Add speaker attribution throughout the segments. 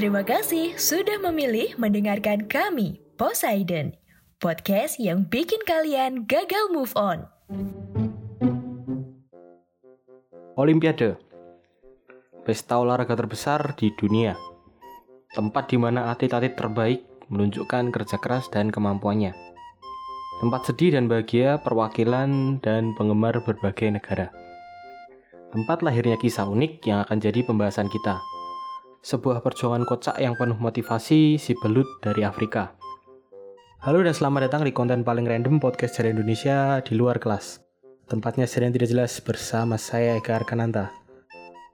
Speaker 1: Terima kasih sudah memilih mendengarkan kami, Poseidon, podcast yang bikin kalian gagal move on.
Speaker 2: Olimpiade. Pesta olahraga terbesar di dunia. Tempat di mana atlet-atlet terbaik menunjukkan kerja keras dan kemampuannya. Tempat sedih dan bahagia perwakilan dan penggemar berbagai negara. Tempat lahirnya kisah unik yang akan jadi pembahasan kita Sebuah perjuangan kocak yang penuh motivasi si belut dari Afrika Halo dan selamat datang di konten paling random podcast dari Indonesia di luar kelas Tempatnya sedang tidak jelas bersama saya Eka Arkananta.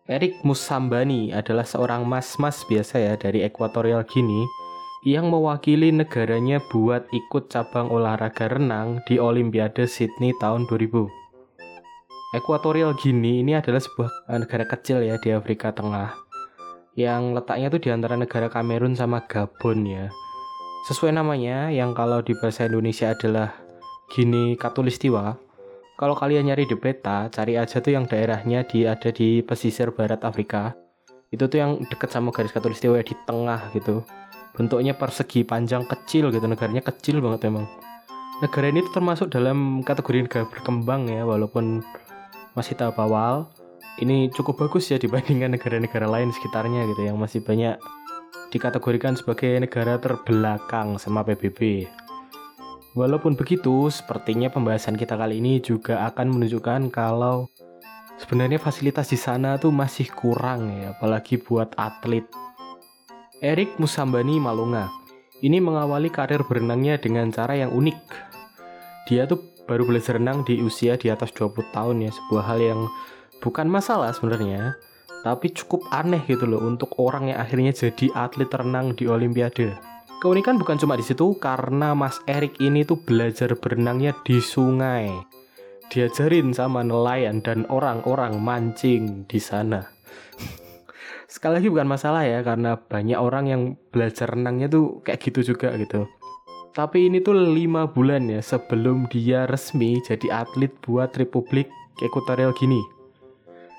Speaker 2: Erik Musambani adalah seorang mas-mas biasa ya dari Equatorial Guinea yang mewakili negaranya buat ikut cabang olahraga renang di Olimpiade Sydney tahun 2000. Equatorial Guinea ini adalah sebuah negara kecil ya di Afrika Tengah yang letaknya tuh di antara negara Kamerun sama Gabon ya. Sesuai namanya yang kalau di bahasa Indonesia adalah Guinea Katulistiwa, kalau kalian nyari di peta, cari aja tuh yang daerahnya di ada di pesisir barat Afrika. Itu tuh yang deket sama garis katulistiwa di tengah gitu. Bentuknya persegi panjang kecil gitu, negaranya kecil banget emang. Negara ini tuh termasuk dalam kategori negara berkembang ya, walaupun masih tahap awal. Ini cukup bagus ya dibandingkan negara-negara lain sekitarnya gitu yang masih banyak dikategorikan sebagai negara terbelakang sama PBB. Walaupun begitu, sepertinya pembahasan kita kali ini juga akan menunjukkan kalau sebenarnya fasilitas di sana tuh masih kurang ya, apalagi buat atlet. Erik Musambani Malunga ini mengawali karir berenangnya dengan cara yang unik. Dia tuh baru belajar renang di usia di atas 20 tahun ya, sebuah hal yang bukan masalah sebenarnya, tapi cukup aneh gitu loh untuk orang yang akhirnya jadi atlet renang di Olimpiade. Keunikan bukan cuma di situ karena Mas Erik ini tuh belajar berenangnya di sungai. Diajarin sama nelayan dan orang-orang mancing di sana. Sekali lagi bukan masalah ya karena banyak orang yang belajar renangnya tuh kayak gitu juga gitu. Tapi ini tuh lima bulan ya sebelum dia resmi jadi atlet buat Republik Ekuatorial Guinea.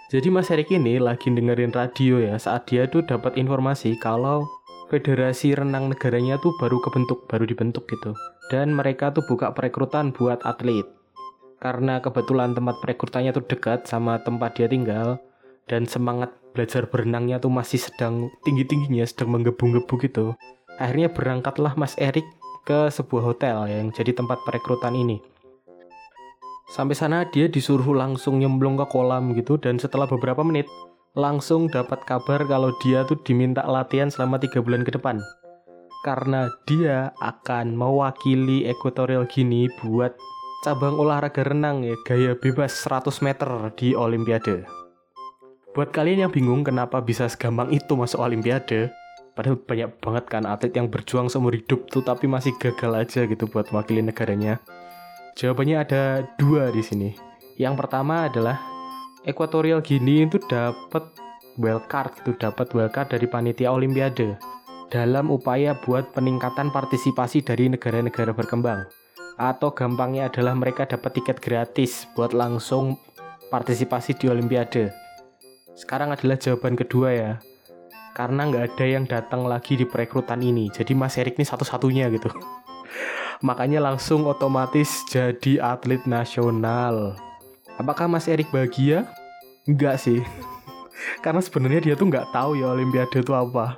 Speaker 2: Jadi Mas Erik ini lagi dengerin radio ya saat dia tuh dapat informasi kalau federasi renang negaranya tuh baru kebentuk, baru dibentuk gitu. Dan mereka tuh buka perekrutan buat atlet. Karena kebetulan tempat perekrutannya tuh dekat sama tempat dia tinggal dan semangat belajar berenangnya tuh masih sedang tinggi-tingginya, sedang menggebu-gebu gitu. Akhirnya berangkatlah Mas Erik ke sebuah hotel yang jadi tempat perekrutan ini. Sampai sana dia disuruh langsung nyemplung ke kolam gitu dan setelah beberapa menit langsung dapat kabar kalau dia tuh diminta latihan selama tiga bulan ke depan. Karena dia akan mewakili Equatorial Guinea buat cabang olahraga renang ya gaya bebas 100 meter di Olimpiade. Buat kalian yang bingung kenapa bisa segampang itu masuk Olimpiade, padahal banyak banget kan atlet yang berjuang seumur hidup tuh tapi masih gagal aja gitu buat wakili negaranya. Jawabannya ada dua di sini. Yang pertama adalah Equatorial Guinea itu dapat wildcard itu dapat wildcard dari panitia Olimpiade dalam upaya buat peningkatan partisipasi dari negara-negara berkembang. Atau gampangnya adalah mereka dapat tiket gratis buat langsung partisipasi di Olimpiade. Sekarang adalah jawaban kedua ya. Karena nggak ada yang datang lagi di perekrutan ini. Jadi Mas Erik ini satu-satunya gitu. Makanya langsung otomatis jadi atlet nasional. Apakah Mas Erik bahagia? Enggak sih. Karena sebenarnya dia tuh nggak tahu ya Olimpiade itu apa.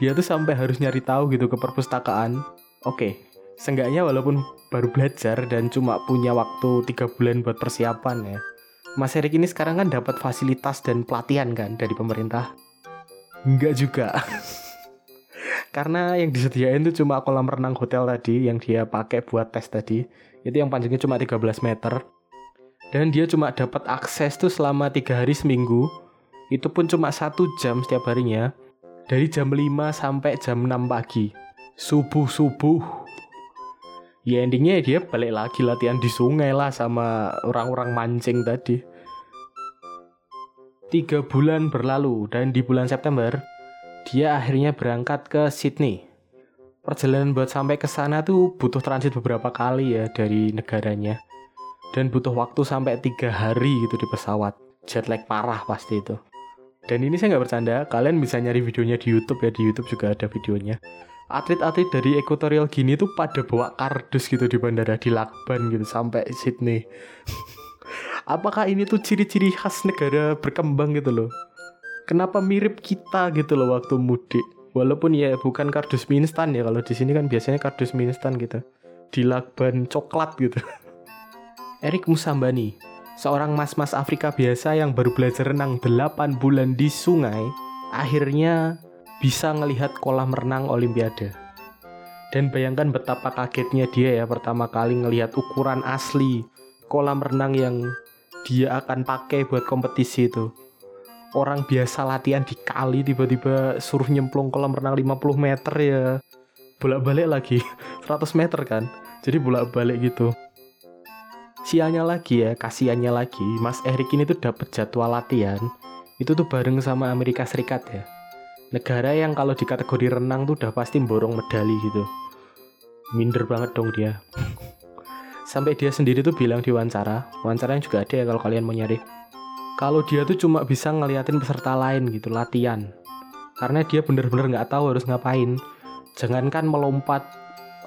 Speaker 2: Dia tuh sampai harus nyari tahu gitu ke perpustakaan. Oke, seenggaknya walaupun baru belajar dan cuma punya waktu tiga bulan buat persiapan ya. Mas Erik ini sekarang kan dapat fasilitas dan pelatihan kan dari pemerintah. Enggak juga. Karena yang disediain tuh cuma kolam renang hotel tadi yang dia pakai buat tes tadi. Itu yang panjangnya cuma 13 meter. Dan dia cuma dapat akses tuh selama tiga hari seminggu. Itu pun cuma satu jam setiap harinya. Dari jam 5 sampai jam 6 pagi. Subuh subuh ya endingnya dia balik lagi latihan di sungai lah sama orang-orang mancing tadi. Tiga bulan berlalu dan di bulan September dia akhirnya berangkat ke Sydney perjalanan buat sampai ke sana tuh butuh transit beberapa kali ya dari negaranya dan butuh waktu sampai tiga hari gitu di pesawat jet lag parah pasti itu Dan ini saya nggak bercanda, kalian bisa nyari videonya di YouTube ya, di YouTube juga ada videonya. Atlet-atlet dari Equatorial Guinea itu pada bawa kardus gitu di bandara di Lakban gitu sampai Sydney. Apakah ini tuh ciri-ciri khas negara berkembang gitu loh? Kenapa mirip kita gitu loh waktu mudik? Walaupun ya bukan kardus mie instan ya kalau di sini kan biasanya kardus mie instan gitu. Di Lakban coklat gitu. Erik Musambani, seorang mas-mas Afrika biasa yang baru belajar renang 8 bulan di sungai, akhirnya bisa ngelihat kolam renang Olimpiade. Dan bayangkan betapa kagetnya dia ya pertama kali ngelihat ukuran asli kolam renang yang dia akan pakai buat kompetisi itu. Orang biasa latihan di kali tiba-tiba suruh nyemplung kolam renang 50 meter ya. Bolak-balik lagi 100 meter kan. Jadi bolak-balik gitu sialnya lagi ya kasihannya lagi Mas Erik ini tuh dapat jadwal latihan itu tuh bareng sama Amerika Serikat ya negara yang kalau di kategori renang tuh udah pasti borong medali gitu minder banget dong dia sampai dia sendiri tuh bilang di wawancara wawancara yang juga ada ya kalau kalian mau nyari kalau dia tuh cuma bisa ngeliatin peserta lain gitu latihan. Karena dia bener-bener nggak tahu harus ngapain. Jangankan melompat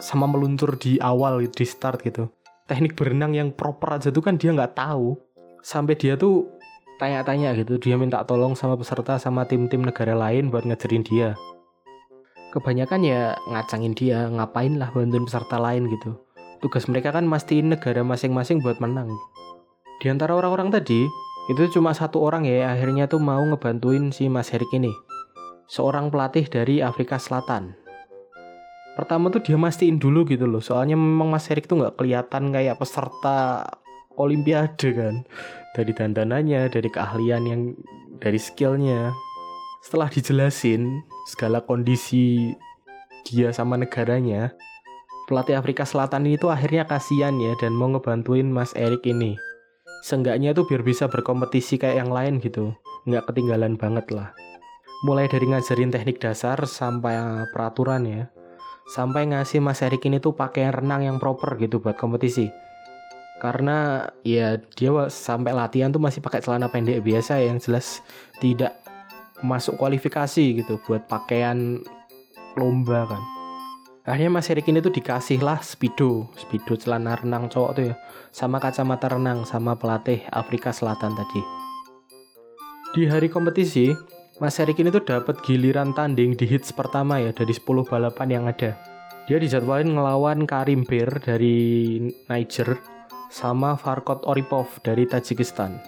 Speaker 2: sama meluncur di awal di start gitu. Teknik berenang yang proper aja tuh kan dia nggak tahu. Sampai dia tuh tanya-tanya gitu dia minta tolong sama peserta sama tim-tim negara lain buat ngajarin dia. Kebanyakan ya ngacangin dia ngapain lah bantuin peserta lain gitu. Tugas mereka kan mastiin negara masing-masing buat menang. Di antara orang-orang tadi itu cuma satu orang ya akhirnya tuh mau ngebantuin si Mas Herik ini. Seorang pelatih dari Afrika Selatan. Pertama tuh dia mastiin dulu gitu loh soalnya memang Mas Erik tuh nggak kelihatan kayak peserta Olimpiade kan. Dari dandanannya dari keahlian yang dari skillnya. Setelah dijelasin segala kondisi dia sama negaranya pelatih Afrika Selatan ini tuh akhirnya kasihan ya dan mau ngebantuin Mas Erik ini seenggaknya tuh biar bisa berkompetisi kayak yang lain gitu. Nggak ketinggalan banget lah. Mulai dari ngajarin teknik dasar sampai peraturan ya. Sampai ngasih Mas Erik ini tuh pakaian renang yang proper gitu buat kompetisi. Karena ya dia sampai latihan tuh masih pakai celana pendek biasa ya, yang jelas tidak masuk kualifikasi gitu buat pakaian lomba kan akhirnya Mas Erik ini tuh dikasih lah speedo speedo celana renang cowok tuh ya sama kacamata renang sama pelatih Afrika Selatan tadi di hari kompetisi Mas Erik ini tuh dapat giliran tanding di hits pertama ya dari 10 balapan yang ada. Dia dijadwalin ngelawan Karim Bir dari Niger sama Farkot Oripov dari Tajikistan.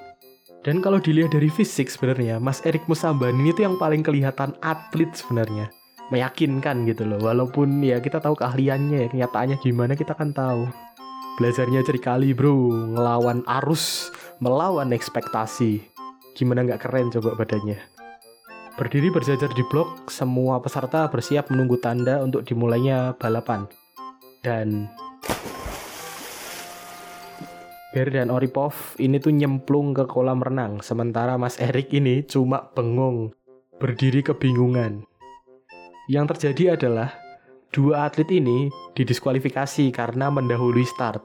Speaker 2: Dan kalau dilihat dari fisik sebenarnya, Mas Erik Musamban ini tuh yang paling kelihatan atlet sebenarnya. Meyakinkan gitu loh, walaupun ya kita tahu keahliannya ya, kenyataannya gimana kita kan tahu. Belajarnya kali bro, ngelawan arus, melawan ekspektasi. Gimana nggak keren coba badannya. Berdiri berjajar di blok, semua peserta bersiap menunggu tanda untuk dimulainya balapan. Dan Ber dan Oripov ini tuh nyemplung ke kolam renang, sementara Mas Erik ini cuma bengong, berdiri kebingungan. Yang terjadi adalah dua atlet ini didiskualifikasi karena mendahului start,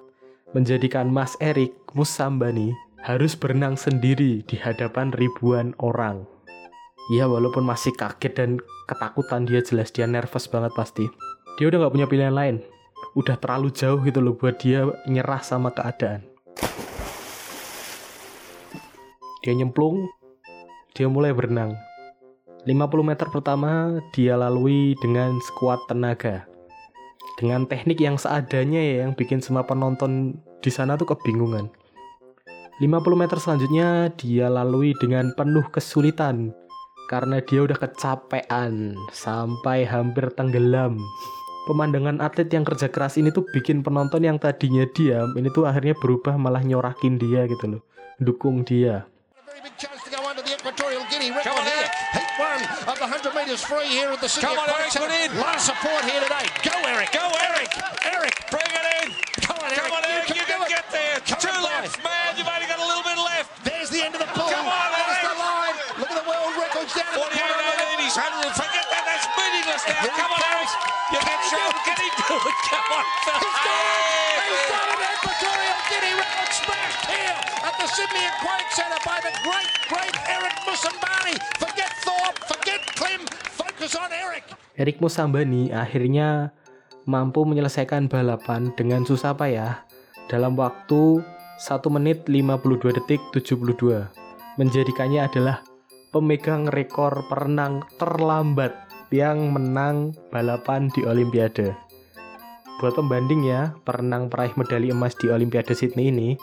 Speaker 2: menjadikan Mas Erik Musambani harus berenang sendiri di hadapan ribuan orang. Ya walaupun masih kaget dan ketakutan dia jelas dia nervous banget pasti. Dia udah gak punya pilihan lain. Udah terlalu jauh gitu loh buat dia nyerah sama keadaan. Dia nyemplung, dia mulai berenang. 50 meter pertama dia lalui dengan sekuat tenaga. Dengan teknik yang seadanya ya yang bikin semua penonton di sana tuh kebingungan. 50 meter selanjutnya dia lalui dengan penuh kesulitan karena dia udah kecapean sampai hampir tenggelam. Pemandangan atlet yang kerja keras ini tuh bikin penonton yang tadinya diam ini tuh akhirnya berubah malah nyorakin dia gitu loh, dukung dia.
Speaker 3: of the 100 metres free here at the City Come on, Eric, put in. A lot of support here today.
Speaker 4: Go, Eric. Go, Eric. Eric, bring it in. Come on, Eric. Come on, Eric.
Speaker 3: You, you can, can get there.
Speaker 4: Come Two left, man. You've only got a little bit left.
Speaker 3: There's the end of the pool. Come on, There's Eric. the line. Look at the world records down at the bottom.
Speaker 4: 100. Forget that. That's meaningless now. There Come on, Eric. You
Speaker 3: can show. Can he do it? Come on, Phil. He's done it. He's done it. Equatorial Guinea record smashed here at the Sydney Aquatic Centre by the great, great.
Speaker 2: Erik Musambani akhirnya mampu menyelesaikan balapan dengan susah payah dalam waktu 1 menit 52 detik 72. Menjadikannya adalah pemegang rekor perenang terlambat yang menang balapan di Olimpiade. Buat pembanding ya, perenang peraih medali emas di Olimpiade Sydney ini,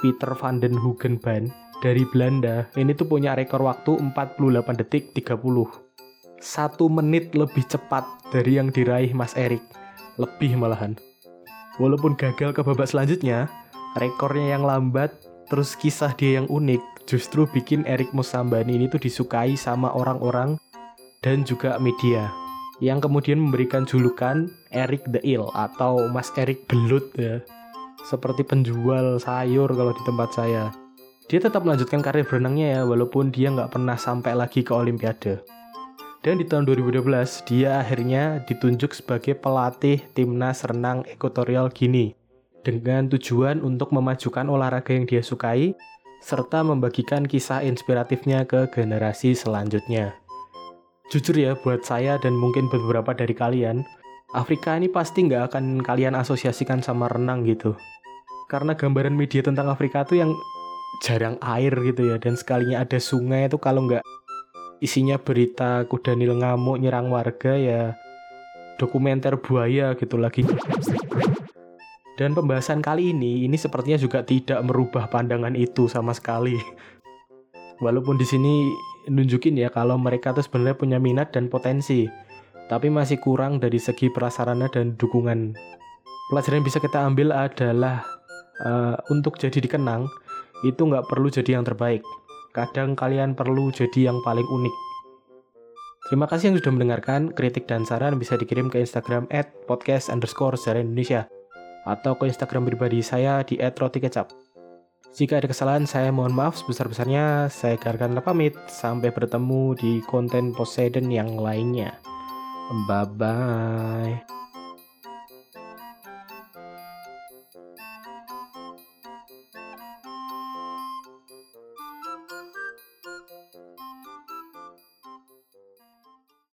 Speaker 2: Peter van den Hoogenband dari Belanda, ini tuh punya rekor waktu 48 detik 30. Satu menit lebih cepat dari yang diraih Mas Erik. Lebih malahan. Walaupun gagal ke babak selanjutnya, rekornya yang lambat, terus kisah dia yang unik, justru bikin Erik Musambani ini tuh disukai sama orang-orang dan juga media yang kemudian memberikan julukan Erik the Ill atau Mas Erik Belut ya. Seperti penjual sayur kalau di tempat saya. Dia tetap melanjutkan karir berenangnya ya, walaupun dia nggak pernah sampai lagi ke Olimpiade. Dan di tahun 2012, dia akhirnya ditunjuk sebagai pelatih timnas renang Ekuatorial Guinea dengan tujuan untuk memajukan olahraga yang dia sukai serta membagikan kisah inspiratifnya ke generasi selanjutnya. Jujur ya, buat saya dan mungkin beberapa dari kalian, Afrika ini pasti nggak akan kalian asosiasikan sama renang gitu. Karena gambaran media tentang Afrika tuh yang jarang air gitu ya, dan sekalinya ada sungai itu kalau nggak isinya berita kuda nil ngamuk nyerang warga ya dokumenter buaya gitu lagi. Dan pembahasan kali ini, ini sepertinya juga tidak merubah pandangan itu sama sekali. Walaupun di sini nunjukin ya kalau mereka tuh sebenarnya punya minat dan potensi, tapi masih kurang dari segi prasarana dan dukungan. Pelajaran yang bisa kita ambil adalah uh, untuk jadi dikenang itu nggak perlu jadi yang terbaik. Kadang kalian perlu jadi yang paling unik. Terima kasih yang sudah mendengarkan. Kritik dan saran bisa dikirim ke Instagram at podcast underscore Indonesia atau ke Instagram pribadi saya di @rotikecap. Jika ada kesalahan, saya mohon maaf sebesar-besarnya. Saya Gargan pamit. Sampai bertemu di konten Poseidon yang lainnya. Bye-bye.